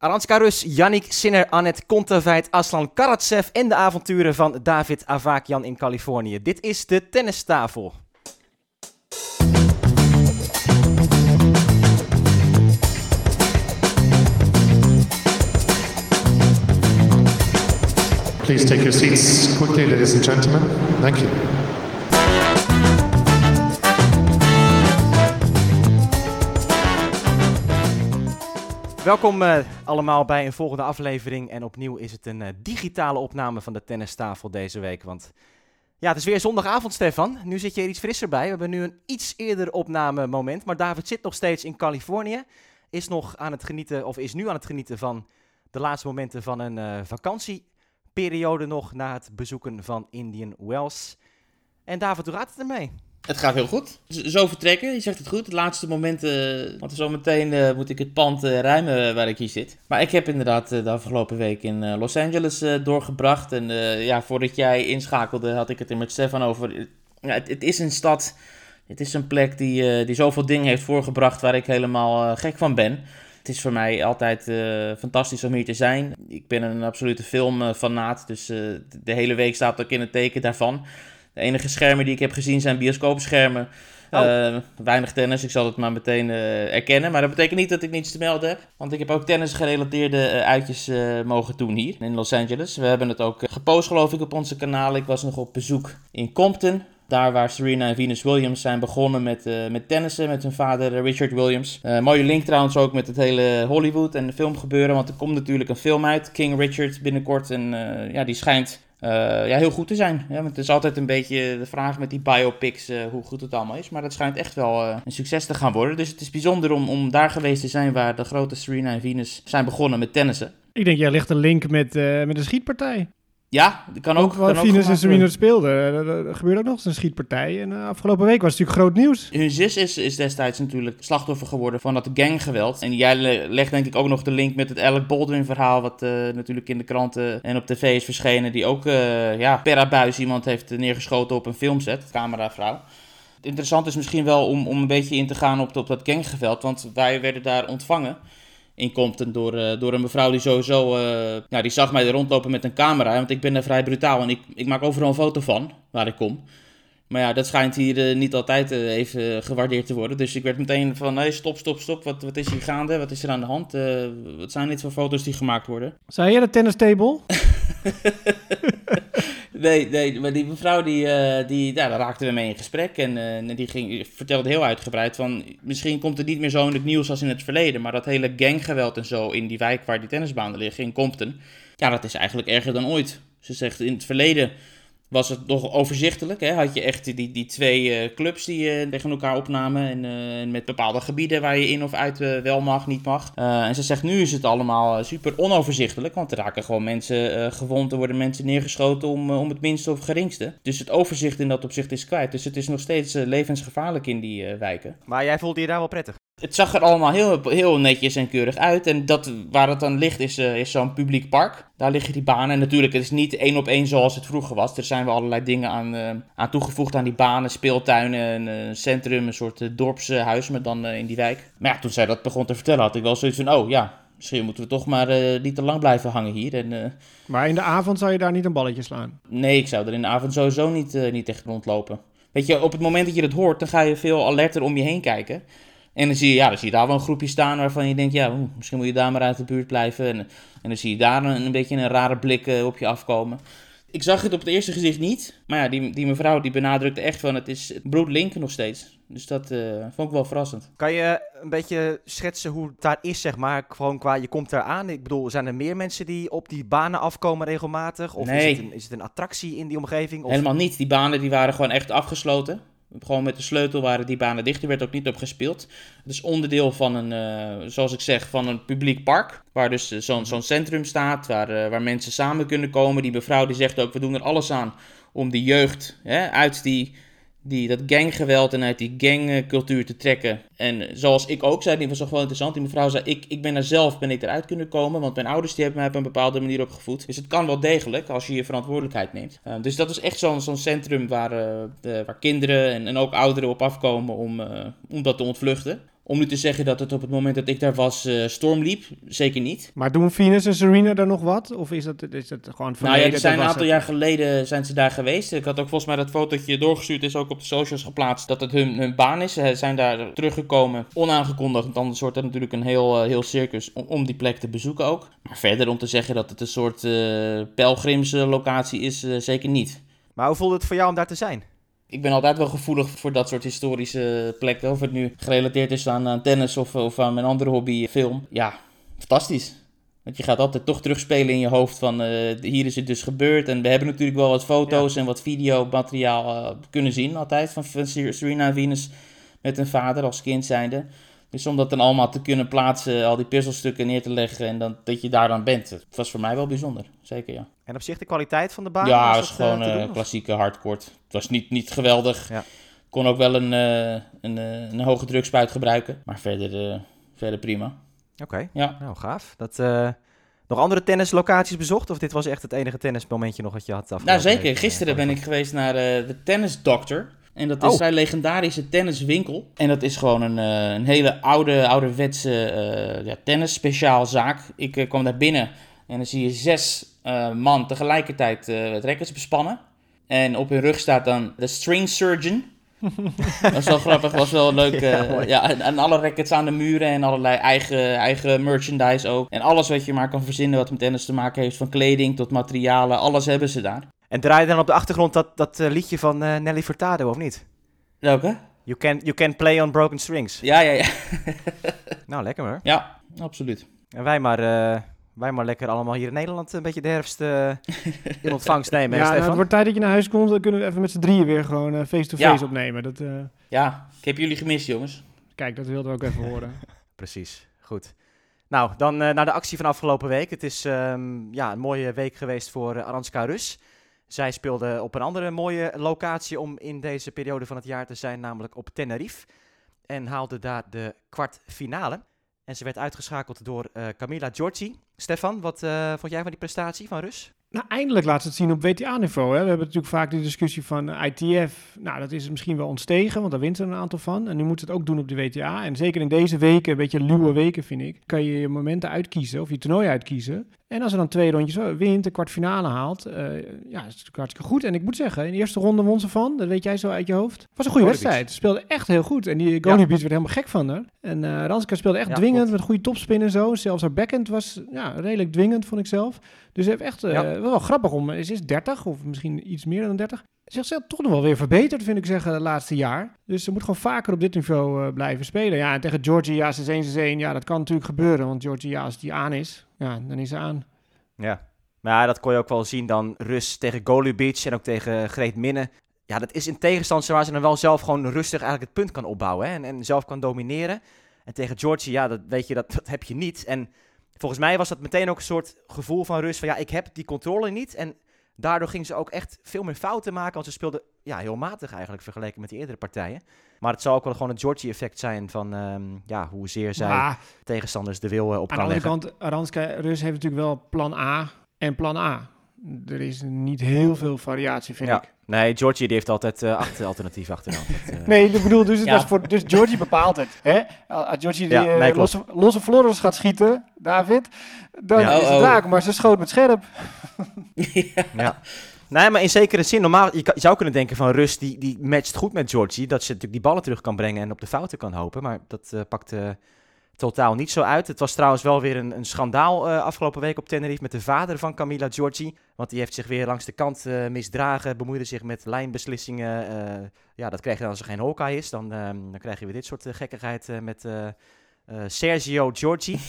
Aranska Rus, Yannick Sinner, Annette Kontaveit, Aslan Karatsev en de avonturen van David Avakian in Californië. Dit is de tennistafel. Please take your seats quickly, ladies and gentlemen. Thank you. Welkom uh, allemaal bij een volgende aflevering. En opnieuw is het een uh, digitale opname van de tennistafel deze week. Want ja, het is weer zondagavond, Stefan. Nu zit je er iets frisser bij. We hebben nu een iets eerder opnamemoment. Maar David zit nog steeds in Californië. Is nog aan het genieten, of is nu aan het genieten van de laatste momenten van een uh, vakantieperiode nog na het bezoeken van Indian Wells. En David, hoe gaat het ermee? Het gaat heel goed. Zo vertrekken, je zegt het goed. Het laatste moment, uh, want zo meteen uh, moet ik het pand uh, ruimen waar ik hier zit. Maar ik heb inderdaad de afgelopen week in Los Angeles doorgebracht. En ja, voordat jij inschakelde had ik het er met Stefan over. Ja, het, het, is een stad, het is een plek die, die zoveel dingen heeft voorgebracht waar ik helemaal gek van ben. Het is voor mij altijd fantastisch om hier te zijn. Ik ben een absolute filmfanaat, dus de hele week staat ook in het teken daarvan. De enige schermen die ik heb gezien zijn bioscoopschermen. Oh. Uh, weinig tennis, ik zal het maar meteen uh, erkennen. Maar dat betekent niet dat ik niets te melden heb. Want ik heb ook tennisgerelateerde uh, uitjes mogen doen hier in Los Angeles. We hebben het ook gepost geloof ik op onze kanaal. Ik was nog op bezoek in Compton. Daar waar Serena en Venus Williams zijn begonnen met, met tennissen met hun vader Richard Williams. mooie link trouwens ook met het hele Hollywood en de filmgebeuren. Want er komt natuurlijk een film uit, King Richard, binnenkort. En ja, die schijnt uh, ja, heel goed te zijn. Want het is altijd een beetje de vraag met die biopics uh, hoe goed het allemaal is. Maar dat schijnt echt wel uh, een succes te gaan worden. Dus het is bijzonder om, om daar geweest te zijn waar de grote Serena en Venus zijn begonnen met tennissen. Ik denk, jij ligt een link met, met een schietpartij. Ja, dat kan ook. Waar Venus en Serena speelden. Er gebeurde ook nog eens een schietpartij. En uh, afgelopen week was het natuurlijk groot nieuws. Hun zus is, is destijds natuurlijk slachtoffer geworden van dat ganggeweld. En jij legt denk ik ook nog de link met het Alec Baldwin verhaal. Wat uh, natuurlijk in de kranten en op tv is verschenen. Die ook uh, ja, per abuis iemand heeft neergeschoten op een filmset. Cameravrouw. Het interessant is misschien wel om, om een beetje in te gaan op, op dat ganggeweld. Want wij werden daar ontvangen in Compton door, uh, door een mevrouw die sowieso, uh, ja, die zag mij er rondlopen met een camera, want ik ben daar vrij brutaal en ik, ik maak overal een foto van waar ik kom. Maar ja, dat schijnt hier uh, niet altijd even gewaardeerd te worden. Dus ik werd meteen van, nee, stop, stop, stop. Wat, wat is hier gaande? Wat is er aan de hand? wat zijn dit voor foto's die gemaakt worden? Zei je de tennis table? nee, nee, maar die mevrouw, die, uh, die, ja, daar raakten we mee in gesprek. En uh, die ging, vertelde heel uitgebreid van... Misschien komt het niet meer zo in het nieuws als in het verleden... maar dat hele ganggeweld en zo in die wijk waar die tennisbanen liggen, in Compton... ja, dat is eigenlijk erger dan ooit. Ze zegt, in het verleden was het nog overzichtelijk. Hè? Had je echt die, die twee uh, clubs die uh, tegen elkaar opnamen. En uh, met bepaalde gebieden waar je in of uit wel mag, niet mag. en ze zegt nu is het allemaal super onoverzichtelijk. Want er raken gewoon mensen gewond. Er worden mensen neergeschoten om, om het minste of geringste. Dus het overzicht in dat opzicht is kwijt. Dus het is nog steeds levensgevaarlijk in die wijken. Maar jij voelt je daar wel prettig? Het zag er allemaal heel, heel netjes en keurig uit. En dat, waar het dan ligt is, is zo'n publiek park. Daar liggen die banen. En natuurlijk, het is niet één op één zoals het vroeger was. Er zijn wel allerlei dingen aan, uh, aan toegevoegd aan die banen. Speeltuinen, een centrum, een soort uh, dorpshuis, maar dan in die wijk. Maar ja, toen zij dat begon te vertellen, had ik wel zoiets van... Oh ja, misschien moeten we toch maar niet te lang blijven hangen hier. En, maar in de avond zou je daar niet een balletje slaan? Nee, ik zou er in de avond sowieso niet, niet echt rondlopen. Weet je, op het moment dat je het hoort, dan ga je veel alerter om je heen kijken. En dan zie je, ja, dan zie je daar wel een groepje staan waarvan je denkt, ja, misschien moet je daar maar uit de buurt blijven. En, en dan zie je daar een, een beetje een rare blik uh, op je afkomen. Ik zag het op het eerste gezicht niet. Maar ja, die, die mevrouw die benadrukte echt van het is broedlink nog steeds. Dus dat uh, vond ik wel verrassend. Kan je een beetje schetsen hoe het daar is, zeg maar? Gewoon qua, je komt daar aan. Ik bedoel, zijn er meer mensen die op die banen afkomen regelmatig? Of nee. is, het een, is het een attractie in die omgeving? Of... Helemaal niet. Die banen die waren gewoon echt afgesloten. Gewoon met de sleutel waren die banen dicht. Er werd ook niet op gespeeld. Het is onderdeel van een, uh, zoals ik zeg, van een publiek park. Waar dus uh, zo'n zo'n centrum staat, waar, uh, waar mensen samen kunnen komen. Die mevrouw die zegt ook, we doen er alles aan om de jeugd hè, uit die die, dat ganggeweld en uit die gangcultuur te trekken. En zoals ik ook zei, die was wel interessant. Die mevrouw zei, ik, ik ben er zelf ben ik eruit kunnen komen. Want mijn ouders die hebben mij op een bepaalde manier opgevoed. Dus het kan wel degelijk als je je verantwoordelijkheid neemt. Uh, dus dat is echt zo'n zo'n centrum waar, uh, de, waar kinderen en, en ook ouderen op afkomen om, om dat te ontvluchten Om nu te zeggen dat het op het moment dat ik daar was uh, storm liep, zeker niet. Maar doen Venus en Serena daar nog wat? Of is dat, is dat gewoon verleden? Nou ja, zijn een aantal jaar geleden zijn ze daar geweest. Ik had ook volgens mij dat fotootje doorgestuurd, is ook op de socials geplaatst, dat het hun, hun baan is. Ze zijn daar teruggekomen, onaangekondigd. Want anders wordt er natuurlijk een heel, heel circus om, om, die plek te bezoeken ook. Maar verder om te zeggen dat het een soort uh, pelgrimslocatie is, uh, zeker niet. Maar hoe voelde het voor jou om daar te zijn? Ik ben altijd wel gevoelig voor dat soort historische plekken. Of het nu gerelateerd is aan, aan tennis of, of aan mijn andere hobby, film. Ja, fantastisch. Want je gaat altijd toch terugspelen in je hoofd van uh, hier is het dus gebeurd. En we hebben natuurlijk wel wat foto's en wat videomateriaal uh, kunnen zien altijd van, van Serena en Venus met hun vader als kind zijnde. Dus om dat dan allemaal te kunnen plaatsen, al die puzzelstukken neer te leggen en dan, dat je daar dan bent. Het was voor mij wel bijzonder, zeker ja. En op zich de kwaliteit van de baan? Ja, het was gewoon een uh, klassieke hardcore. Het was niet, niet geweldig. Ja. Kon ook wel een, uh, een, uh, een hoge drukspuit gebruiken, maar verder, verder prima. Oké, okay. ja. nou gaaf. Dat, nog andere tennislocaties bezocht? Of dit was echt het enige tennismomentje nog wat je had Nou zeker, gisteren ben ik geweest naar de Tennis Doctor. En dat is oh. een legendarische tenniswinkel. En dat is gewoon een, uh, een hele oude, ouderwetse uh, ja. Ik uh, kwam daar binnen en dan zie je zes man tegelijkertijd het rackets bespannen. En op hun rug staat dan de string surgeon. dat was wel grappig, was wel leuk. Ja, ja en, en, alle rackets aan de muren en allerlei eigen, eigen merchandise ook. En alles wat je maar kan verzinnen wat met tennis te maken heeft, van kleding tot materialen, alles hebben ze daar. En draai je dan op de achtergrond dat, dat uh, liedje van uh, Nelly Furtado, of niet? Welke? You can, you can play on broken strings. Ja, ja, ja. nou, lekker hoor. Ja, absoluut. En wij maar, uh, wij maar lekker allemaal hier in Nederland een beetje de herfst in ontvangst nemen. ja, nou, het wordt tijd dat je naar huis komt. Dan kunnen we even met z'n drieën weer gewoon face-to-face -face opnemen. Dat, Ja, ik heb jullie gemist, jongens. Kijk, dat wilden we ook even horen. Precies, goed. Nou, dan naar de actie van afgelopen week. Het is um, ja, een mooie week geweest voor Aranska Rus. Zij speelde op een andere mooie locatie om in deze periode van het jaar te zijn, namelijk op Tenerife. En haalde daar de kwartfinale. En ze werd uitgeschakeld door uh, Camila Giorgi. Stefan, wat uh, vond jij van die prestatie van Rus? Nou, eindelijk laat ze het zien op WTA-niveau. We hebben natuurlijk vaak de discussie van ITF. Nou, dat is misschien wel ontstegen, want daar wint er een aantal van. En nu moet het ook doen op de WTA. En zeker in deze weken, een beetje luwe weken vind ik, kan je je momenten uitkiezen of je toernooi uitkiezen. En als er dan twee rondjes wint, de kwartfinale haalt, uh, ja, is natuurlijk hartstikke goed. En ik moet zeggen, in de eerste ronde won ze van, dat weet jij zo uit je hoofd. was een goede wedstrijd. Ze speelde echt heel goed. En die Goliath werd helemaal gek van haar. En uh, Ranska speelde echt dwingend, met goede topspin en zo. Zelfs haar backhand was ja, redelijk dwingend, vond ik zelf. Dus ze heeft echt, uh, wel grappig om, ze is 30 of misschien iets meer dan 30 zichzelf toch nog wel weer verbeterd, vind ik zeggen, het laatste jaar. Dus ze moet gewoon vaker op dit niveau uh, blijven spelen. Ja, en tegen Georgia, ja, ze 1 ze 1 ja, dat kan natuurlijk gebeuren. Want Georgia, als die aan is, ja, dan is ze aan. Ja, maar ja, dat kon je ook wel zien dan. Rus tegen Golubic en ook tegen Greet Minne. Ja, dat is in tegenstand waar ze dan wel zelf gewoon rustig eigenlijk het punt kan opbouwen. Hè? En, en zelf kan domineren. En tegen Georgia, ja, dat weet je, dat, dat heb je niet. En volgens mij was dat meteen ook een soort gevoel van rust van ja, ik heb die controle niet. En Daardoor ging ze ook echt veel meer fouten maken. Want ze speelde ja, heel matig eigenlijk vergeleken met die eerdere partijen. Maar het zal ook wel gewoon het Georgie-effect zijn van um, ja, hoezeer zij tegenstanders de wil uh, op kan leggen. Aan de andere kant, Aranska Rus heeft natuurlijk wel plan A en plan A. Er is niet heel veel variatie, vind ik. Nee, Georgie die heeft altijd uh, achter, alternatief achteraan. Uh... Nee, ik bedoel, dus, het was voor, dus Georgie bepaalt het. Hè? Als Georgie die, ja, nee, losse, losse Floris gaat schieten, David, dan ja, is het oh, oh. raak. Maar ze schoot met scherp. ja. Nee, maar in zekere zin, normaal, je, zou kunnen denken van Rus, die, die matcht goed met Georgie. Dat ze natuurlijk die ballen terug kan brengen en op de fouten kan hopen. Maar dat uh, pakte totaal niet zo uit. Het was trouwens wel weer een, een schandaal uh, afgelopen week op Tenerife met de vader van Camila Giorgi. Want die heeft zich weer langs de kant misdragen, bemoeide zich met lijnbeslissingen. Ja, dat krijg je dan als er geen hoka is. Dan, dan krijg je weer dit soort gekkigheid met Sergio Giorgi.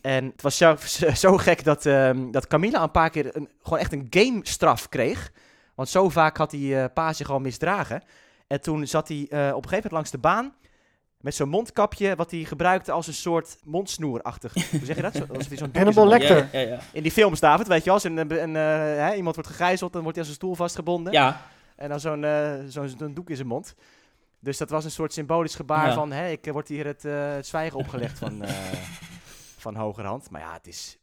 En het was zo, zo gek dat, um, dat Camila een paar keer een, gewoon echt een gamestraf kreeg. Want zo vaak had hij uh, Pa zich al misdragen. En toen zat hij uh, op een gegeven moment langs de baan. Met zo'n mondkapje, wat hij gebruikte als een soort mondsnoerachtig. Hoe zeg je dat? Zo, zo'n Hannibal Lecter. Ja, ja, ja. In die films, David, weet je wel. Als een, een, uh, iemand wordt gegijzeld, dan wordt hij als een stoel vastgebonden. Ja. En dan zo'n zo'n doek in zijn mond. Dus dat was een soort symbolisch gebaar van... Hè, ik word hier het, het zwijgen opgelegd van van hogerhand. Maar ja, het is,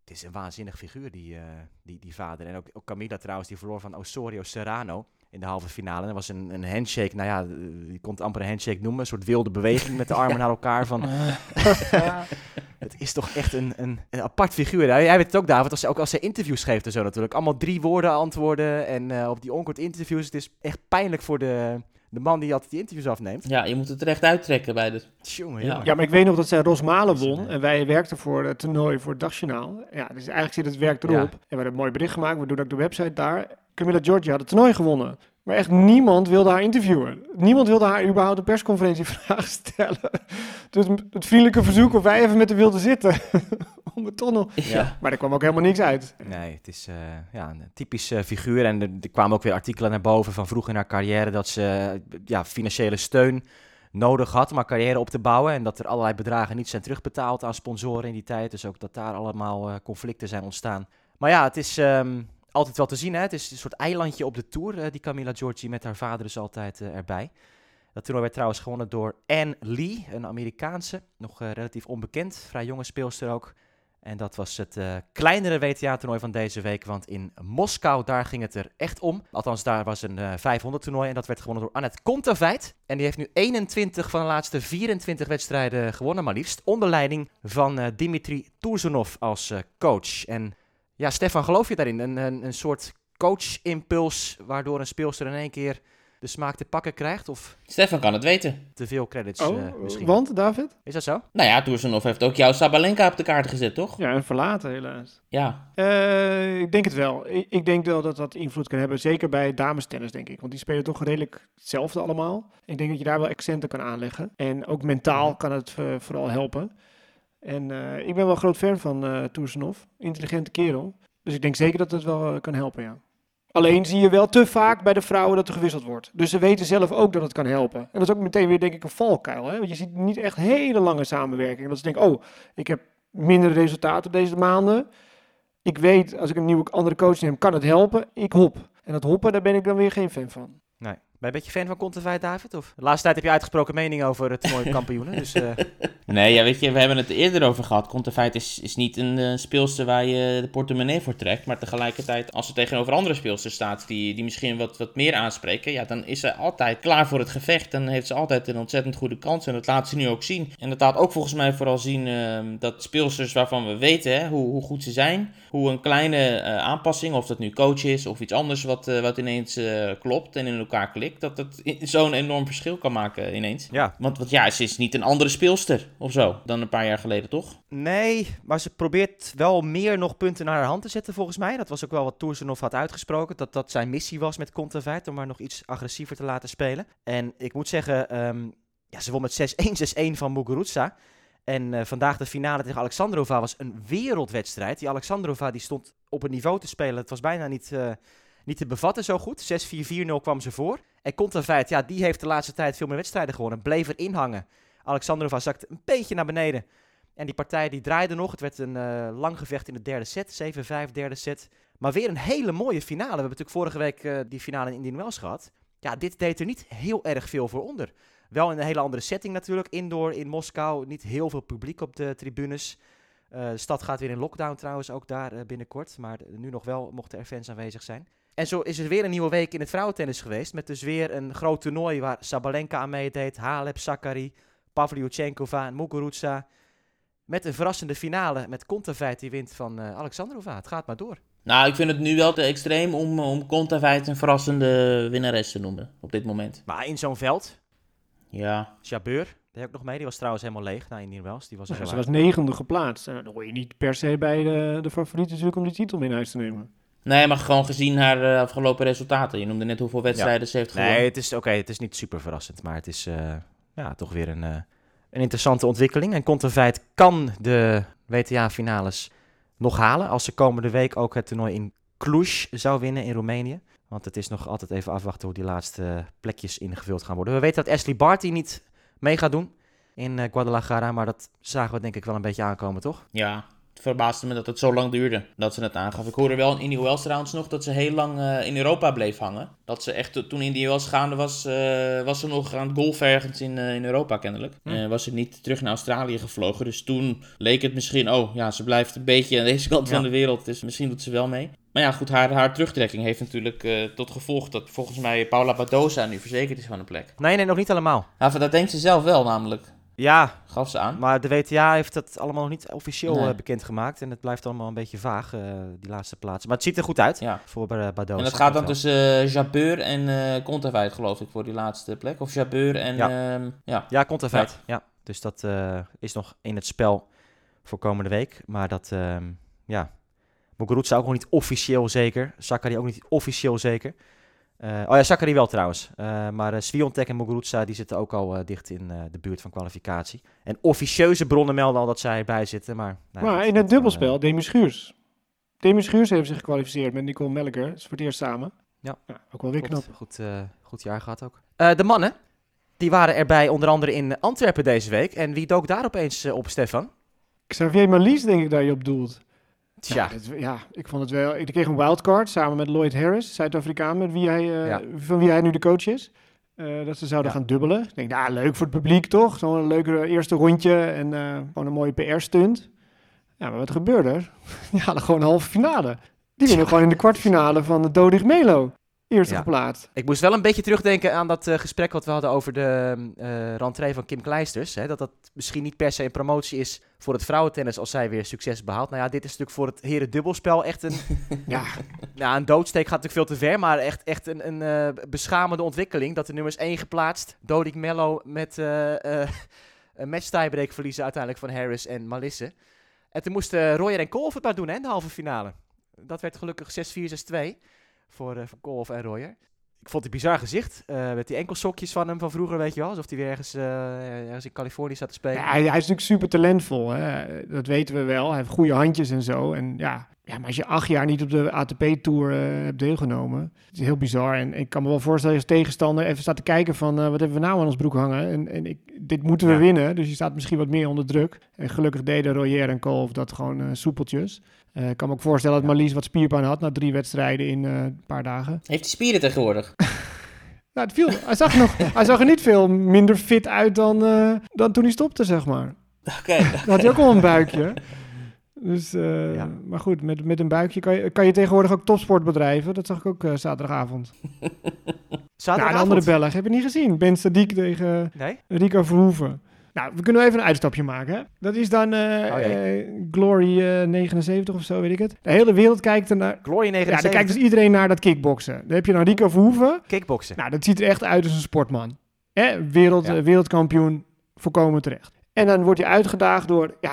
het is een waanzinnig figuur, die, uh, die, die vader. En ook, ook Camila trouwens, die verloor van Osorio Serrano. in de halve finale. Er was een, een handshake, nou ja, eh, je kon het amper een handshake noemen. Een soort wilde beweging met de armen naar elkaar. Van, het is toch echt een, een, een apart figuur. Jij weet het ook, David, als, ook als hij interviews geeft en zo natuurlijk. Allemaal drie woorden antwoorden en eh, op die onkort interviews. Het is echt pijnlijk voor de, de man die altijd die interviews afneemt. Ja, je moet het recht uittrekken bij de... Jongen, Ja. Ja, maar ik weet nog dat zij Rosmalen won. eh, En wij werkten voor het toernooi voor het Dagjournaal. Ja, dus eigenlijk zit het werk erop. Ja. En we hebben een mooi bericht gemaakt. We doen ook de website daar. Camilla Giorgi had het toernooi gewonnen. Maar echt niemand wilde haar interviewen. Niemand wilde haar überhaupt een persconferentievraag stellen. Dus het vriendelijke verzoek of wij even met haar wilden zitten. Om het nog... Ja. Maar er kwam ook helemaal niks uit. Nee, het is eh, ja, een typisch eh, figuur. En er, er kwamen ook weer artikelen naar boven van vroeg in haar carrière dat ze eh, ja, financiële steun nodig had om haar carrière op te bouwen. En dat er allerlei bedragen niet zijn terugbetaald aan sponsoren in die tijd. Dus ook dat daar allemaal eh, conflicten zijn ontstaan. Maar ja, het is ehm, altijd wel te zien. Hè? Het is een soort eilandje op de Tour, eh, die Camilla Giorgi met haar vader is altijd eh, erbij. Dat toernooi werd trouwens gewonnen door Anne Lee, een Amerikaanse. Nog eh, relatief onbekend, vrij jonge speelster ook. En dat was het kleinere WTA-toernooi van deze week, want in Moskou, daar ging het er echt om. Althans, daar was een eh 500-toernooi en dat werd gewonnen door Annette Kontaveit. En die heeft nu 21 van de laatste 24 wedstrijden gewonnen, maar liefst. Onder leiding van Dimitri Tursunov als coach. En ja, Stefan, geloof je daarin? Een, een, een soort coach-impuls, waardoor een speelster in één keer de smaak te pakken krijgt? Of Stefan kan het weten. te veel credits Oh, eh, misschien? want David? Is dat zo? Nou ja, Toersenhoff heeft ook jouw Sabalenka op de kaart gezet, toch? Ja, en verlaten helaas. Ja. Eh, ik denk het wel. Ik, ik denk wel dat dat invloed kan hebben. Zeker bij damestennis, denk ik. Want die spelen toch redelijk hetzelfde allemaal. Ik denk dat je daar wel accenten kan aanleggen. En ook mentaal kan het eh, vooral helpen. En eh, ik ben wel groot fan van eh Toersenhoff. Intelligente kerel. Dus ik denk zeker dat het wel eh, kan helpen, ja. Alleen zie je wel te vaak bij de vrouwen dat er gewisseld wordt. Dus ze weten zelf ook dat het kan helpen. En dat is ook meteen weer, denk ik, een valkuil. Hè? Want je ziet niet echt hele lange samenwerking. Dat ze denken, oh, ik heb minder resultaten deze maanden. Ik weet, als ik een nieuwe andere coach neem, kan het helpen. Ik hop. En dat hoppen, daar ben ik dan weer geen fan van. Nee. Ben je een beetje fan van Conteveit, David? Of? De laatste tijd heb je uitgesproken mening over het toernooi kampioenen. Dus eh, Nee, ja, weet je, we hebben het er eerder over gehad. Conterfeit is, is niet een eh, speelster waar je de portemonnee voor trekt. Maar tegelijkertijd, als ze tegenover andere speelsters staat die, die misschien wat, wat meer aanspreken, ja, dan is ze altijd klaar voor het gevecht. Dan heeft ze altijd een ontzettend goede kans. En dat laat ze nu ook zien. En dat laat ook volgens mij vooral zien eh, dat speelsters waarvan we weten hè, hoe, hoe goed ze zijn, hoe een kleine eh, aanpassing, of dat nu coach is of iets anders wat, eh, wat ineens eh, klopt en in elkaar klikt, dat dat zo'n enorm verschil kan maken ineens. ja. Want, want ja, ze is niet een andere speelster of zo dan een paar jaar geleden, toch? Nee, maar ze probeert wel meer nog punten naar haar hand te zetten volgens mij. Dat was ook wel wat Toersenhoff had uitgesproken. Dat dat zijn missie was met Conteveit, om haar nog iets agressiever te laten spelen. En ik moet zeggen, ehm, ja, ze won met 6-1, 6-1 van Muguruza. En eh, vandaag de finale tegen Alexandrova was een wereldwedstrijd. Die Alexandrova die stond op een niveau te spelen. Het was bijna niet, eh, niet te bevatten zo goed. 6-4-4-0 kwam ze voor. En Conteveit, ja, die heeft de laatste tijd veel meer wedstrijden gewonnen. Bleef erin hangen. Alexandrova zakte een beetje naar beneden. En die partij die draaide nog. Het werd een eh, lang gevecht in de derde set. 7-5 derde set. Maar weer een hele mooie finale. We hebben natuurlijk vorige week die finale in Indian Wells gehad. Ja, dit deed er niet heel erg veel voor onder. Wel in een hele andere setting natuurlijk. Indoor in Moskou. Niet heel veel publiek op de tribunes. Eh, de stad gaat weer in lockdown trouwens, ook daar eh, binnenkort. Maar nu nog wel mochten er fans aanwezig zijn. En zo is er weer een nieuwe week in het vrouwentennis geweest. Met dus weer een groot toernooi waar Sabalenka aan meedeed. Halep, Sakari, Pavlyuchenkova en Muguruza. Met een verrassende finale met Kontaveit die wint van eh, Alexandrova. Het gaat maar door. Nou, ik vind het nu wel te extreem om, om Conterfeit een verrassende winnares te noemen op dit moment. Maar in zo'n veld, Ja, Jabeur, daar heb ik nog mee. Die was trouwens helemaal leeg na Indian Wells. Die was ze was negende geplaatst. Dan hoor je niet per se bij de, de favoriet natuurlijk om die titel mee naar huis te nemen. nee, maar gewoon gezien haar eh, afgelopen resultaten. Je noemde net hoeveel wedstrijden ze heeft gewonnen. Nee, het is, oké, het is niet super verrassend, maar het is eh, ja, toch weer een, eh, een interessante ontwikkeling. En Kontaveit kan de WTA-finales nog halen als ze komende week ook het toernooi in Cluj zou winnen in Roemenië. Want het is nog altijd even afwachten hoe die laatste plekjes ingevuld gaan worden. We weten dat Ashley Barty niet mee gaat doen in eh, Guadalajara, maar dat zagen we denk ik wel een beetje aankomen, toch? Ja, verbaasde me dat het zo lang duurde dat ze het aangaf. Ik hoorde wel in Indian Wells trouwens nog dat ze heel lang eh, in Europa bleef hangen. Dat ze echt, toen Indian Wells gaande was, eh, was ze nog aan het golfen ergens in, eh, in Europa kennelijk. Hm. Eh, was ze niet terug naar Australië gevlogen. Dus toen leek het misschien, oh ja, ze blijft een beetje aan deze kant Ja. van de wereld. Dus misschien doet ze wel mee. Maar ja, goed, haar, haar terugtrekking heeft natuurlijk tot gevolg dat volgens mij Paula Badoza nu verzekerd is van een plek. Nee, nee, nog niet allemaal. Van dat denkt ze zelf wel namelijk. Ja, Gaf ze aan. maar de WTA heeft dat allemaal nog niet officieel Nee. eh, bekendgemaakt. En het blijft allemaal een beetje vaag, eh, die laatste plaatsen. Maar het ziet er goed uit Ja. voor uh, Badoza. En dat gaat dan wel. tussen eh, Jabeur en Kontaveit, geloof ik, voor die laatste plek. Of Jabeur en... Ja. Ja. ja. Ja. Ja. Dus dat is nog in het spel voor komende week. Maar dat, ehm ja. Muguruza ook nog niet officieel zeker. Sakari ook niet officieel zeker. Eh, oh ja, Sakari wel trouwens. Eh, maar uh, Sviontek en Muguruza die zitten ook al eh, dicht in eh, de buurt van kwalificatie. En officieuze bronnen melden al dat zij erbij zitten. Maar, nou, maar in het dubbelspel, eh, Demi Schuurs. Demi Schuurs heeft zich gekwalificeerd met Nicole Melker. Dat is voor het eerst samen. Ja. ook wel weer knap. Goed, eh, goed jaar gehad ook. Eh, de mannen, die waren erbij onder andere in Antwerpen deze week. En wie dook daar opeens eh, op, Stefan? Xavier Malies denk ik dat je op doelt. Tja, Ja, dat- ja, ik vond het wel. Ik kreeg een wildcard samen met Lloyd Harris, Zuid-Afrikaan, met wie hij, eh, Ja. van wie hij nu de coach is. Eh, dat ze zouden Ja. gaan dubbelen. Ik denk, nou, leuk voor het publiek toch? Zo'n leuk eh, eerste rondje en eh, gewoon een mooie PR-stunt. Ja, maar wat gebeurde er? Die hadden gewoon een halve finale. Die winnen gewoon in de kwartfinale van de Dodig Melo. Eerste Ja. geplaatst. Ik moest wel een beetje terugdenken aan dat eh, gesprek wat we hadden over de rentree van Kim Kleisters. Hè, dat dat misschien niet per se een promotie is voor het vrouwentennis als zij weer succes behaalt. Nou ja, dit is natuurlijk voor het heren dubbelspel echt een, Ja, nou, een doodsteek gaat natuurlijk veel te ver, maar echt, echt een, een eh, beschamende ontwikkeling. Dat de nummers 1 geplaatst, Dodik Mello met een match tiebreak verliezen uiteindelijk van Harris en Malisse. En toen moesten Royer en Kolf het maar doen hè, in de halve finale. Dat werd gelukkig 6-4, 6-2 voor, Kolf en Royer. Ik vond het bizar gezicht. eh, met die enkelsokjes van hem van vroeger, weet je wel. Alsof hij weer ergens, eh, ergens in Californië zat te spelen. Ja, hij, is natuurlijk super talentvol. Dat weten we wel. Hij heeft goede handjes en zo. En ja, ja maar als je acht jaar niet op de ATP-tour eh, hebt deelgenomen, het is heel bizar. En ik kan me wel voorstellen als tegenstander even staat te kijken van eh, wat hebben we nou aan ons broek hangen. En, en ik, dit moeten we Ja. winnen. Dus je staat misschien wat meer onder druk. En gelukkig deden Royer en Kolf dat gewoon eh, soepeltjes. Ik kan me ook voorstellen dat Marlies wat spierpijn had na drie wedstrijden in een paar dagen. Heeft hij spieren tegenwoordig? Nou, het viel, hij, zag er nog, hij zag er niet veel minder fit uit dan, dan toen hij stopte, zeg maar. Oké. Had hij ook al een buikje. Dus, eh, Ja. maar goed, met, met een buikje kan je, kan je tegenwoordig ook topsport bedrijven. Dat zag ik ook eh, zaterdagavond. Ja, een Zaterdagavond. andere Belg, heb je niet gezien? Ben Sadiq tegen Nee? Rico Verhoeven. Nou, we kunnen even een uitstapje maken. Hè? Dat is dan eh, Oh Glory eh, 79 of zo, weet ik het. De hele wereld kijkt er naar... Glory Ja, 79. daar kijkt dus iedereen naar dat kickboksen. Dan heb je dan Rico Verhoeven. Kickboksen. Nou, dat ziet er echt uit als een sportman. Hè? Wereld, Ja. wereldkampioen, volkomen terecht. En dan wordt hij uitgedaagd door, ja,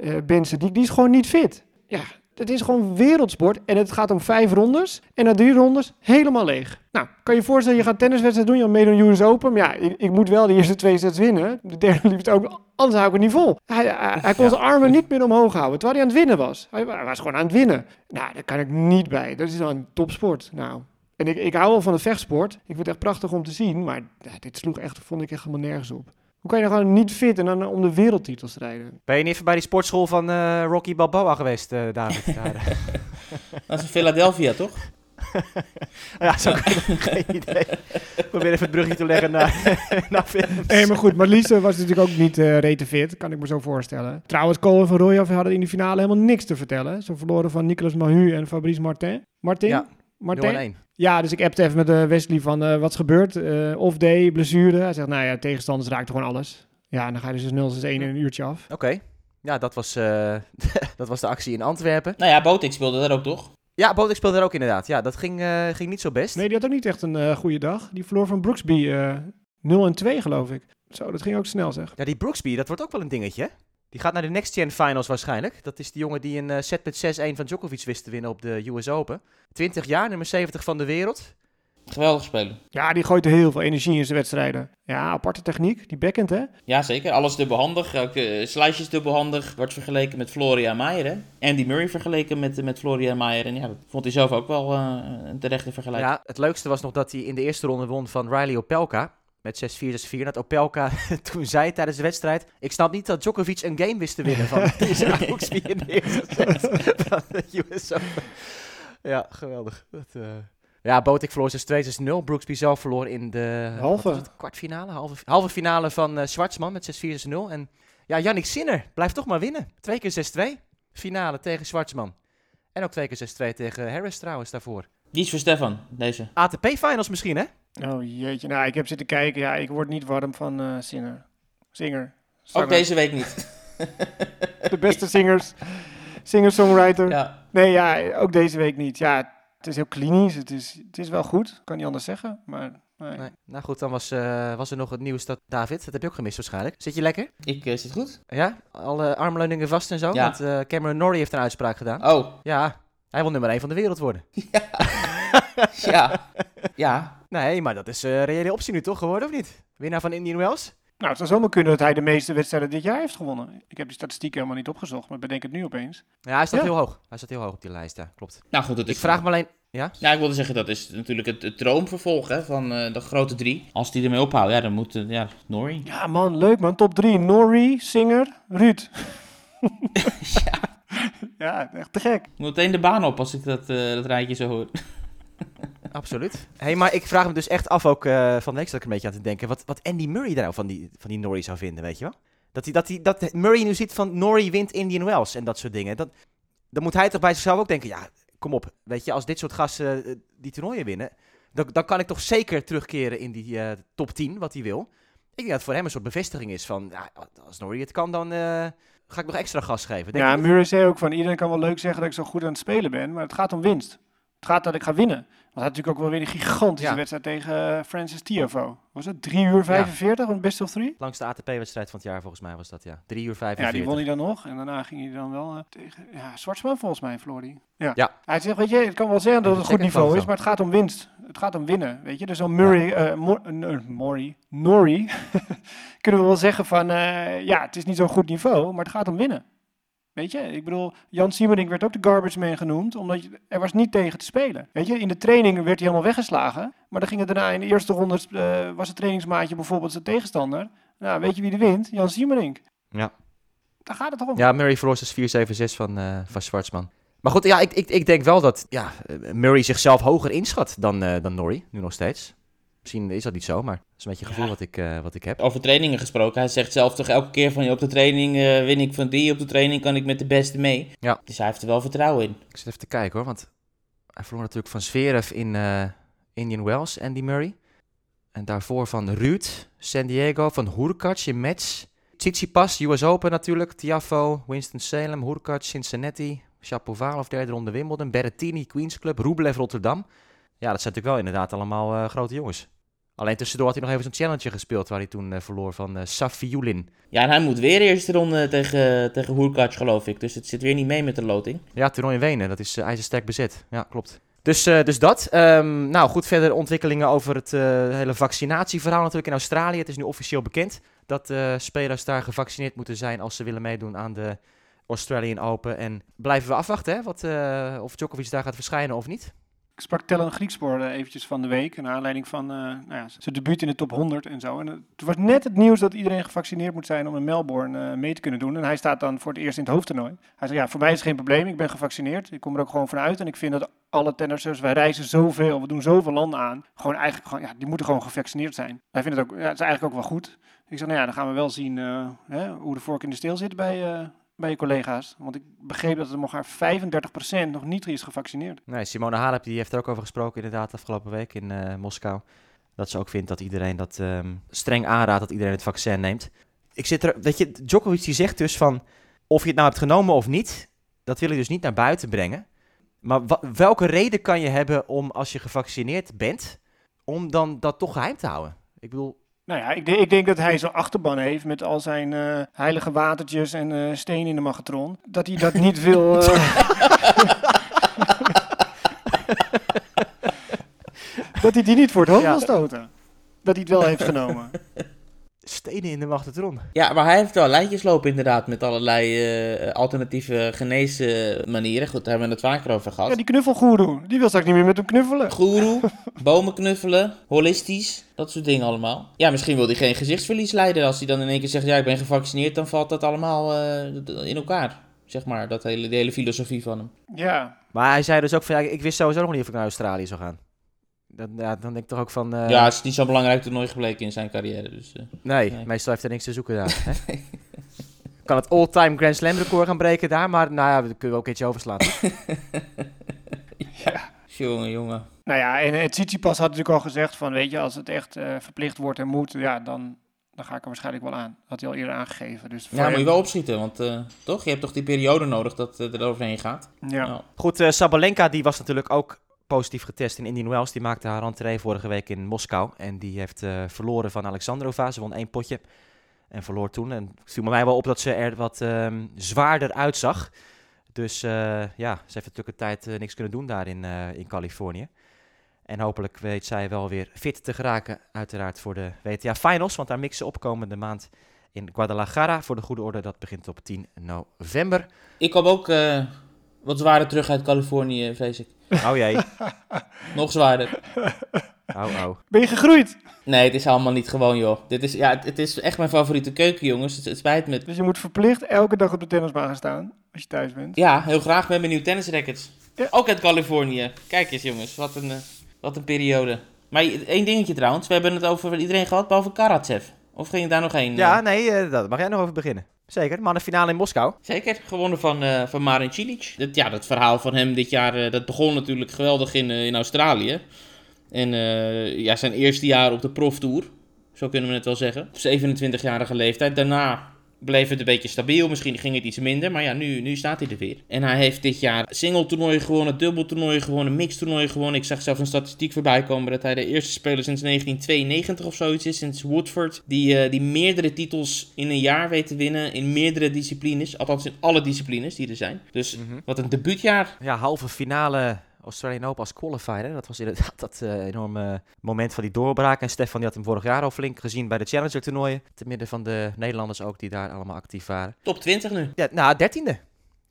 eh Ben Sadiq, die is gewoon niet fit. Ja, het is gewoon wereldsport en het gaat om vijf rondes. En na drie rondes helemaal leeg. Nou, kan je je voorstellen, je gaat tenniswedstrijd doen, je gaat meedoen US Open. Maar ja, ik, ik moet wel de eerste twee sets winnen. De derde liefst ook, anders hou ik het niet vol. Hij, hij, hij kon Ja. zijn armen niet meer omhoog houden, terwijl hij aan het winnen was. Hij, hij was gewoon aan het winnen. Nou, daar kan ik niet bij. Dat is dan een topsport. Nou, en ik, ik hou wel van de vechtsport. Ik vind het echt prachtig om te zien. Maar dit sloeg echt, vond ik echt helemaal nergens op. Hoe kan je nou gewoon niet fit en dan om de wereldtitel strijden? Ben je niet even bij die sportschool van eh, Rocky Balboa geweest, eh, David? Daar. Dat is in Philadelphia, toch? ja, zo geen idee. Ik probeer even het bruggetje te leggen naar, naar films. Nee, maar goed. Marliese was natuurlijk ook niet eh rete fit. Kan ik me zo voorstellen. Trouwens, Cole en Van Rooijaf hadden in de finale helemaal niks te vertellen. Ze verloren van Nicolas Mahu en Fabrice Martin. Martin? Ja, Martin? 0-1. Ja, dus ik appte even met eh, Wesley van eh, wat is gebeurd. Eh off-day, blessure. Hij zegt, nou ja, tegenstanders raakten gewoon alles. Ja, en dan ga je dus 0-1 in een uurtje af. Oké. Ja, dat was, eh, dat was de actie in Antwerpen. Nou ja, Botik speelde daar ook, toch? Ja, Bodek speelde er ook inderdaad. Ja, dat ging, eh, ging niet zo best. Nee, die had ook niet echt een eh goede dag. Die verloor van Brooksby eh 0 en 2, geloof ik. Zo, dat ging ook snel, zeg. Ja, die Brooksby, dat wordt ook wel een dingetje. Die gaat naar de Next Gen Finals waarschijnlijk. Dat is die jongen die een eh, set met 6-1 van Djokovic wist te winnen op de US Open. 20 jaar, nummer 70 van de wereld. Geweldig spelen. Ja, die gooit heel veel energie in zijn wedstrijden. Ja, aparte techniek. Die backhand, hè? Ja, zeker. Alles dubbelhandig. Ook uh, slices dubbelhandig. Wordt vergeleken met Floria Meijer, hè? Andy Murray vergeleken met, met Floria Meijer. En ja, dat vond hij zelf ook wel uh, een terechte vergelijking. Ja, het leukste was nog dat hij in de eerste ronde won van Riley Opelka. Met 6-4, 6-4. Dat Opelka toen zei tijdens de wedstrijd... Ik snap niet dat Djokovic een game wist te winnen van deze Brooksby in de eerste. Ja, geweldig. Dat, eh, Ja, Botik verloor 6-2, 6-0. Brooksby zelf verloor in de Halve. het, kwartfinale, halve, halve finale van eh Schwartzman met 6-4, 6-0. En ja, Yannick Sinner blijft toch maar winnen. Twee keer 6-2. Finale tegen Schwartzman. En ook twee keer 6-2 tegen Harris trouwens daarvoor. Die is voor Stefan, deze. ATP-finals misschien, hè? Oh jeetje, nou ik heb zitten kijken. Ja, ik word niet warm van eh zinger. Zinger. Ook deze week niet. De beste zingers. Singer-songwriter. Ja. Nee, ja, ook deze week niet. Ja, het is heel klinisch. Het is, het is wel goed. Kan niet anders zeggen. Maar nee. Nee. Nou goed, dan was, eh, was er nog het nieuws dat David, dat heb je ook gemist waarschijnlijk. Zit je lekker? Ik eh, zit goed. Ja? Alle armleuningen vast en zo? Ja. Want eh, Cameron Norrie heeft een uitspraak gedaan. Oh, Ja, hij wil nummer 1 van de wereld worden. ja. Ja. Nee, maar dat is een reële optie nu toch geworden, of niet? Winnaar van Indian Wells? Nou, het zou zomaar kunnen dat hij de meeste wedstrijden dit jaar heeft gewonnen. Ik heb die statistieken helemaal niet opgezocht, maar bedenk het nu opeens. Ja, hij staat Ja. heel hoog. Hij staat heel hoog op die lijst, ja, klopt. Nou goed, dat Ik vraag me alleen... Ja? Ja, ik wilde zeggen, dat is natuurlijk het, het droomvervolg hè, van eh, de grote drie. Als die ermee ophouden, ja, dan moet... eh, ja, Norrie. Ja man, leuk man. Top 3. Norrie, Singer, Ruud. ja. Ja, echt te gek. Ik moet meteen de baan op als ik dat, eh, dat rijtje zo hoor. Absoluut. hey, maar ik vraag me dus echt af ook eh, van de week zat ik een beetje aan te denken. Wat, wat Andy Murray daar nou van die, van die Norrie zou vinden, weet je wel? Dat, hij, dat, hij, dat Murray nu ziet van Norrie wint Indian Wells en dat soort dingen. Dat, dan moet hij toch bij zichzelf ook denken, ja, kom op. Weet je, als dit soort gasten eh, die toernooien winnen, dan, dan kan ik toch zeker terugkeren in die eh, top 10, wat hij wil. Ik denk dat het voor hem een soort bevestiging is van, ja, als Norrie het kan, dan ga ik nog extra gas geven. Denk Ja? Murray zei ook van iedereen kan wel leuk zeggen dat ik zo goed aan het spelen ben, maar het gaat om winst. Gaat dat ik ga winnen. Want hij had natuurlijk ook wel weer een gigantische Ja. wedstrijd tegen eh, Francis Tiafoe. Was het 3 uur 45 een best of 3? Langste ATP-wedstrijd van het jaar volgens mij was dat, ja. 3 uur Ja, 45. die won hij dan nog. En daarna ging hij dan wel eh, tegen... Ja, Zwartsman volgens mij verloor hij. Ja. Ja. Hij zegt, weet je, het kan wel zeggen dat het een goed niveau is, maar het gaat om winst. Het gaat om winnen, weet je. Dus zo'n Murray, eh Mo- eh, Murray, Norrie, kunnen we wel zeggen van, eh, ja, het is niet zo'n goed niveau, maar het gaat om winnen. Weet je, ik bedoel, Jan Siemerink werd ook de garbage man genoemd, omdat er was niet tegen te spelen. Weet je, in de training werd hij helemaal weggeslagen, maar dan ging het daarna in de eerste ronde, eh, was het trainingsmaatje bijvoorbeeld zijn tegenstander. Nou, weet je wie er wint? Jan Siemerink. Ja. Daar gaat het toch om. Ja, Murray verloor dus 4-7-6 van, eh van Schwartzman. Maar goed, ja, ik, ik, ik denk wel dat ja, eh, Murray zichzelf hoger inschat dan, dan Norrie, nu nog steeds. Misschien is dat niet zo, maar dat is een beetje het gevoel Ja. wat ik, eh, wat ik heb. Over trainingen gesproken. Hij zegt zelf toch elke keer van op de training eh, win ik van die. Op de training kan ik met de beste mee. Ja. Dus hij heeft er wel vertrouwen in. Ik zit even te kijken hoor, want hij verloor natuurlijk van Zverev in eh, Indian Wells, Andy Murray. En daarvoor van Ruud, San Diego, van Hurkacz in Metz. Tsitsipas, US Open natuurlijk, Tiafo, Winston-Salem, Hurkacz, Cincinnati, Shapovalov, derde ronde Wimbledon, Berrettini, Queens Club, Rublev, Rotterdam. Ja, dat zijn natuurlijk wel inderdaad allemaal grote jongens. Alleen tussendoor had hij nog even zo'n challenge gespeeld waar hij toen eh, verloor van eh Safiulin. Ja, en hij moet weer eerste ronde tegen, tegen Hurkacz, geloof ik. Dus het zit weer niet mee met de loting. Ja, toernooi in Wenen, dat is uh, ijzersterk bezet. Ja, klopt. Dus, dus dat. Ehm, nou goed, verder ontwikkelingen over het hele vaccinatieverhaal natuurlijk in Australië. Het is nu officieel bekend dat spelers daar gevaccineerd moeten zijn als ze willen meedoen aan de Australian Open. En blijven we afwachten hè, wat, of Djokovic daar gaat verschijnen of niet. Ik sprak Tellen Griekspoor eh, eventjes van de week. Naar aanleiding van eh, nou ja, zijn debuut in de top 100 en zo. En het was net het nieuws dat iedereen gevaccineerd moet zijn om in Melbourne eh, mee te kunnen doen. En hij staat dan voor het eerst in het hoofdtoernooi. Hij zei, ja, voor mij is het geen probleem. Ik ben gevaccineerd. Ik kom er ook gewoon vanuit. En ik vind dat alle tennissers, wij reizen zoveel, we doen zoveel landen aan. Gewoon eigenlijk, gewoon, ja, die moeten gewoon gevaccineerd zijn. Hij vindt het ook, ja, is eigenlijk ook wel goed. Ik zeg, nou ja, dan gaan we wel zien hè, hoe de vork in de steel zit bij... bij je collega's. Want ik begreep dat er nog maar 35% nog niet is gevaccineerd. Nee, Simone Halep die heeft er ook over gesproken inderdaad afgelopen week in eh, Moskou. Dat ze ook vindt dat iedereen dat ehm, streng aanraadt dat iedereen het vaccin neemt. Ik zit er, weet je, Djokovic die zegt dus van of je het nou hebt genomen of niet, dat wil ik dus niet naar buiten brengen. Maar welke reden kan je hebben om als je gevaccineerd bent, om dan dat toch geheim te houden? Ik bedoel, Nou ja, ik, denk- ik denk dat hij zo'n achterban heeft met al zijn eh, heilige watertjes en eh steen in de magatron. Dat hij dat niet wil. eh, dat hij die niet voor het hoofd Ja. wil stoten. Dat hij het wel heeft genomen. stenen in de magnetron. Ja, maar hij heeft wel lijntjes lopen inderdaad met allerlei eh, alternatieve geneesmanieren. Goed, daar hebben we het vaker over gehad. Ja, die knuffelgoeroe. Die wil straks niet meer met hem knuffelen. Goeroe, bomen knuffelen, holistisch, dat soort dingen allemaal. Ja, misschien wil hij geen gezichtsverlies lijden. Als hij dan in één keer zegt, ja, ik ben gevaccineerd, dan valt dat allemaal eh, in elkaar. Zeg maar, dat hele, de hele filosofie van hem. Ja. Maar hij zei dus ook van, ja, ik wist sowieso nog niet of ik naar Australië zou gaan. Dan, ja, dan denk ik toch ook van... eh, ja, het is niet zo'n belangrijk toernooi gebleken in zijn carrière. Dus, eh. Nee, Nee. meestal heeft hij niks te zoeken daar. hè? kan het all-time Grand Slam record gaan breken daar, maar nou ja, dat kunnen we ook een keertje overslaan. Jongen, jongen. Nou ja, en het Tsitsipas had natuurlijk al gezegd van, weet je, als het echt eh, verplicht wordt en moet, ja, dan, dan ga ik er waarschijnlijk wel aan. Had hij al eerder aangegeven. Dus Ja, moet je wel opschieten, want eh, toch? Je hebt toch die periode nodig dat het er overheen gaat. Ja. Nou, Goed, eh, Sabalenka die was natuurlijk ook positief getest in Indian Wells. Die maakte haar rentree vorige week in Moskou. En die heeft eh, verloren van Alexandrova. Ze won één potje en verloor toen. En het viel mij wel op dat ze er wat ehm, zwaarder uitzag. Dus eh, ja, ze heeft natuurlijk een tijd niks kunnen doen daar in, eh, in Californië. En hopelijk weet zij wel weer fit te geraken, uiteraard voor de WTA Finals. Want daar mixen opkomende maand in Guadalajara. Voor de goede orde, dat begint op 10 november. Ik kwam ook eh, wat zwaarder terug uit Californië, vrees ik. Oh jee, Nog zwaarder. oh oh. Ben je gegroeid? Nee, het is allemaal niet gewoon, joh. Dit is, ja, het, het is echt mijn favoriete keuken, jongens. Het, het spijt me. Dus je moet verplicht elke dag op de tennisbaan gaan staan, als je thuis bent. Ja, heel graag met mijn nieuwe tennisrackets. Ja. Ook uit Californië. Kijk eens, jongens. Wat een, eh, wat een periode. Maar één dingetje trouwens. We hebben het over iedereen gehad, behalve Karatsev. Of ging je daar nog één? Ja, nee, eh, daar mag jij nog over beginnen. Zeker, mannenfinale in Moskou. Zeker, gewonnen van, eh van Marin Cilic. Dat, ja, dat verhaal van hem dit jaar, eh, dat begon natuurlijk geweldig in, in Australië. En ja, zijn eerste jaar op de proftour, zo kunnen we het wel zeggen. Op 27-jarige leeftijd. Daarna bleef het een beetje stabiel, misschien ging het iets minder. Maar ja, nu, nu staat hij er weer. En hij heeft dit jaar single-toernooien gewonnen, dubbeltoernooien gewonnen, mixtoernooien gewonnen. Ik zag zelfs een statistiek voorbij komen dat hij de eerste speler sinds 1992 of zoiets is, sinds Woodford. Die, eh, die meerdere titels in een jaar weet te winnen in meerdere disciplines. Althans in alle disciplines die er zijn. Dus wat een debuutjaar. Ja, halve finale Australian Open als qualifier. hè. Dat was inderdaad dat eh, enorme moment van die doorbraak. En Stefan die had hem vorig jaar al flink gezien bij de Challenger toernooien. Te midden van de Nederlanders ook die daar allemaal actief waren. Top 20 nu. Ja, nou, dertiende.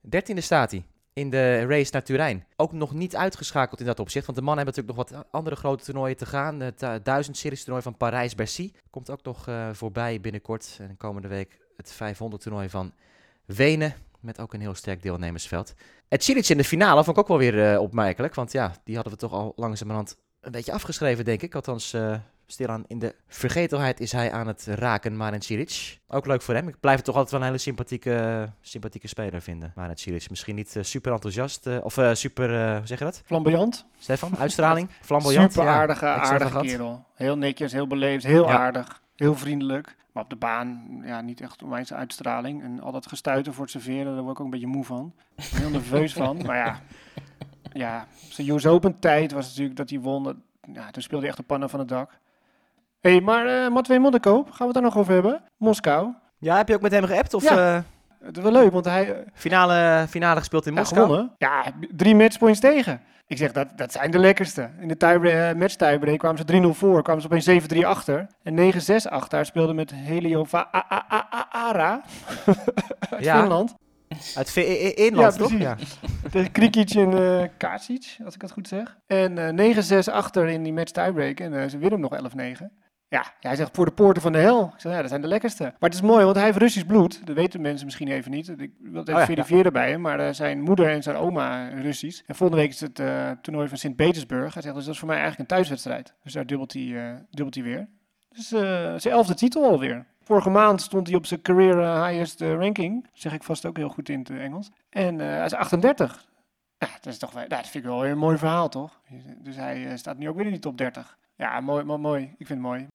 Dertiende staat hij. In de race naar Turijn. Ook nog niet uitgeschakeld in dat opzicht. Want de mannen hebben natuurlijk nog wat andere grote toernooien te gaan. Het uh, 1000 series toernooi van Parijs-Bercy. Komt ook nog eh, voorbij binnenkort. En komende week het 500 toernooi van Wenen. Met ook een heel sterk deelnemersveld. Het Cilic in de finale vond ik ook wel weer eh, opmerkelijk. Want ja, die hadden we toch al langzamerhand een beetje afgeschreven, denk ik. Althans, eh, stilaan in de vergetelheid is hij aan het raken, Marin Cilic. Ook leuk voor hem. Ik blijf het toch altijd wel een hele sympathieke, sympathieke speler vinden, Marin Cilic. Misschien niet eh, super enthousiast, of super, hoe zeg je dat? Flamboyant. Stefan, uitstraling, flamboyant. Super aardige, aardige kerel. Heel netjes, heel beleefd, heel Ja. aardig, heel vriendelijk. Maar op de baan, ja, niet echt onwijs uitstraling. En al dat gestuiten voor het serveren, daar word ik ook een beetje moe van. Heel nerveus van. Maar ja, ja zijn US Open tijd was natuurlijk dat hij won. Dat, ja, toen speelde hij echt de pannen van het dak. Hé, hey, maar eh Matwee Modderkoop, gaan we het daar nog over hebben? Moskou. Ja, heb je ook met hem geappt? Of Ja. eh, Het is wel leuk, want hij, eh, finale, finale gespeeld in Ja, Moskou? gewonnen. Ja, drie matchpoints tegen. Ik zeg, dat, dat zijn de lekkerste. In de tie, uh, match tiebreak kwamen ze 3-0 voor, kwamen ze opeens 7-3 achter. En 9-6 achter. Hij speelde met Heliova Ara uit Ja. Finland. Uit Fi- i- i- Inland, Ja, toch? Ja. Tegen Krikic en eh Kasic, als ik het goed zeg. En eh 9-6 achter in die match tiebreak. En eh, ze winnen hem nog 11-9. Ja, hij zegt voor de poorten van de hel. Ik zeg, ja, dat zijn de lekkerste. Maar het is mooi, want hij heeft Russisch bloed. Dat weten mensen misschien even niet. Ik wil het even Oh ja, verifiëren bij hem. Maar eh, zijn moeder en zijn oma Russisch. En volgende week is het eh, toernooi van Sint-Petersburg. Hij zegt, dus dat is voor mij eigenlijk een thuiswedstrijd. Dus daar dubbelt hij, eh, dubbelt hij weer. Dus zijn elfde titel alweer. Vorige maand stond hij op zijn career highest ranking. Dat zeg ik vast ook heel goed in het Engels. En hij is 38. Ja, dat, is toch, wel- nou, dat vind ik wel weer een mooi verhaal, toch? Dus hij staat nu ook weer in die top 30. Ja, mooi, mooi, mooi. Ik vind het mooi.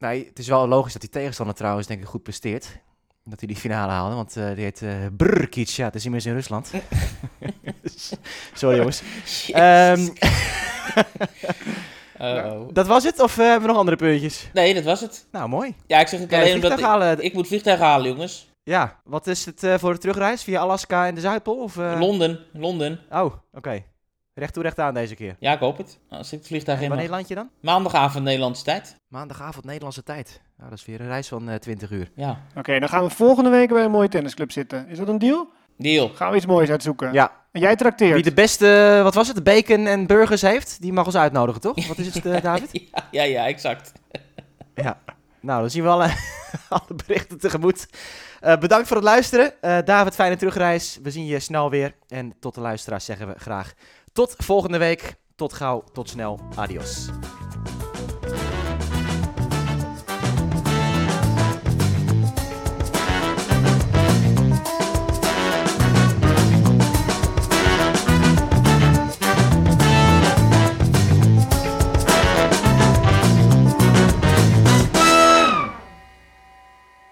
Nee, het is wel logisch dat die tegenstander trouwens denk ik goed presteert. Dat hij die finale haalde, want eh, die heet eh Brkic. Ja, het is immers in Rusland. Sorry jongens. Ehm, Uh-oh. dat was het, of eh, hebben we nog andere puntjes? Nee, dat was het. Nou, mooi. Ja, ik zeg het Ja, alleen omdat ik, halen. ik moet vliegtuig halen, jongens. Ja, wat is het voor de terugreis? Via Alaska en de Zuidpool? Of? Londen, Londen. Oh, oké. Recht toe, recht aan deze keer. Ja, ik hoop het. Als ik het vliegtuig in Wanneer land je dan? Maandagavond Nederlandse tijd. Maandagavond Nederlandse tijd. Nou, dat is weer een reis van eh 20 uur. Ja, Oké, dan gaan we volgende week bij een mooie tennisclub zitten. Is dat een deal? deal. Gaan we iets moois uitzoeken. Ja, En jij trakteert. wie de beste, wat was het, bacon en burgers heeft, die mag ons uitnodigen, toch? Wat is het, eh, David? Ja, ja, ja, exact. Ja. Nou, dan zien we alle, alle berichten tegemoet. Eh, bedankt voor het luisteren. Eh, David, fijne terugreis. We zien je snel weer. En tot de luisteraars zeggen we graag tot volgende week. Tot gauw, tot snel. Adios.